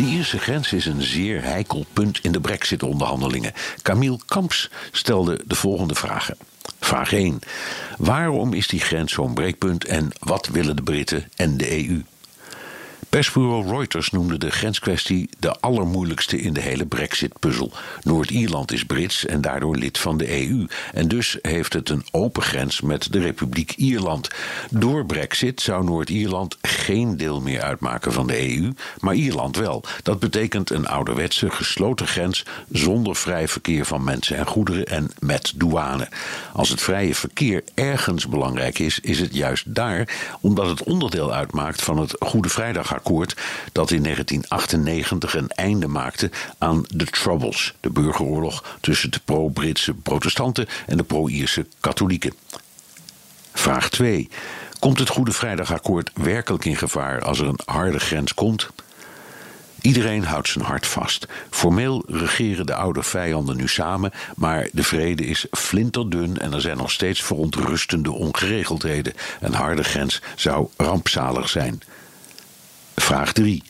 De Ierse grens is een zeer heikel punt in de Brexit-onderhandelingen. Camille Kamps stelde de volgende vragen. Vraag 1. Waarom is die grens zo'n breekpunt en wat willen de Britten en de EU? Persbureau Reuters noemde de grenskwestie de allermoeilijkste in de hele Brexit-puzzel. Noord-Ierland is Brits en daardoor lid van de EU. En dus heeft het een open grens met de Republiek Ierland. Door Brexit zou Noord-Ierland geen deel meer uitmaken van de EU, maar Ierland wel. Dat betekent een ouderwetse gesloten grens zonder vrij verkeer van mensen en goederen en met douane. Als het vrije verkeer ergens belangrijk is, is het juist daar, omdat het onderdeel uitmaakt van het Goede Dat in 1998 een einde maakte aan de Troubles, de burgeroorlog tussen de pro-Britse protestanten en de pro-Ierse katholieken. Vraag 2. Komt het Goede Vrijdagakkoord werkelijk in gevaar als er een harde grens komt? Iedereen houdt zijn hart vast. Formeel regeren de oude vijanden nu samen, maar de vrede is flinterdun en er zijn nog steeds verontrustende ongeregeldheden. Een harde grens zou rampzalig zijn. Vraag 3.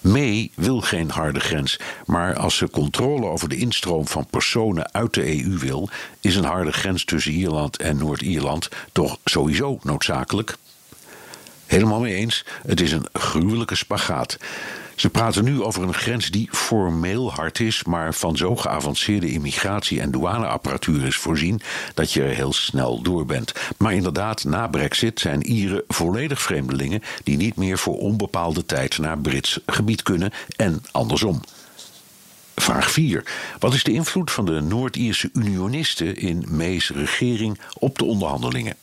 May wil geen harde grens, maar als ze controle over de instroom van personen uit de EU wil, is een harde grens tussen Ierland en Noord-Ierland toch sowieso noodzakelijk? Helemaal mee eens, het is een gruwelijke spagaat. Ze praten nu over een grens die formeel hard is, maar van zo geavanceerde immigratie- en douaneapparatuur is voorzien dat je er heel snel door bent. Maar inderdaad, na Brexit zijn Ieren volledig vreemdelingen die niet meer voor onbepaalde tijd naar Brits gebied kunnen en andersom. Vraag 4. Wat is de invloed van de Noord-Ierse unionisten in May's regering op de onderhandelingen?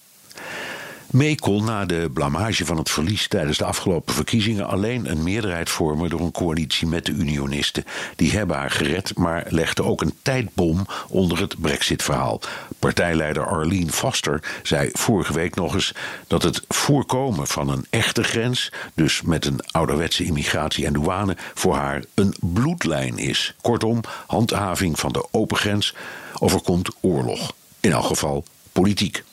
May na de blamage van het verlies tijdens de afgelopen verkiezingen alleen een meerderheid vormen door een coalitie met de Unionisten. Die hebben haar gered, maar legden ook een tijdbom onder het Brexit-verhaal. Partijleider Arlene Foster zei vorige week nog eens dat het voorkomen van een echte grens, dus met een ouderwetse immigratie en douane, voor haar een bloedlijn is. Kortom, handhaving van de open grens overkomt oorlog. In elk geval politiek.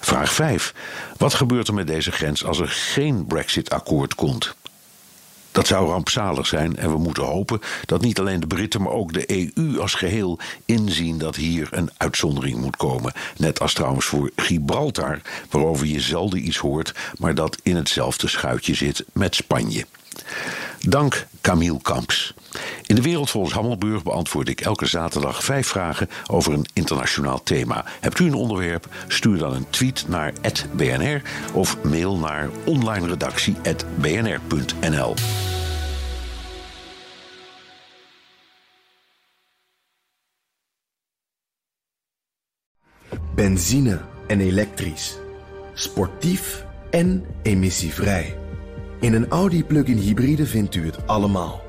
Vraag 5. Wat gebeurt er met deze grens als er geen Brexit-akkoord komt? Dat zou rampzalig zijn en we moeten hopen dat niet alleen de Britten, maar ook de EU als geheel inzien dat hier een uitzondering moet komen. Net als trouwens voor Gibraltar, waarover je zelden iets hoort, maar dat in hetzelfde schuitje zit met Spanje. Dank Camille Kamps. In de wereld volgens Hammelburg beantwoord ik elke zaterdag vijf vragen over een internationaal thema. Hebt u een onderwerp? Stuur dan een tweet naar @bnr of mail naar onlineredactie@bnr.nl. Benzine en elektrisch. Sportief en emissievrij. In een Audi plug-in hybride vindt u het allemaal.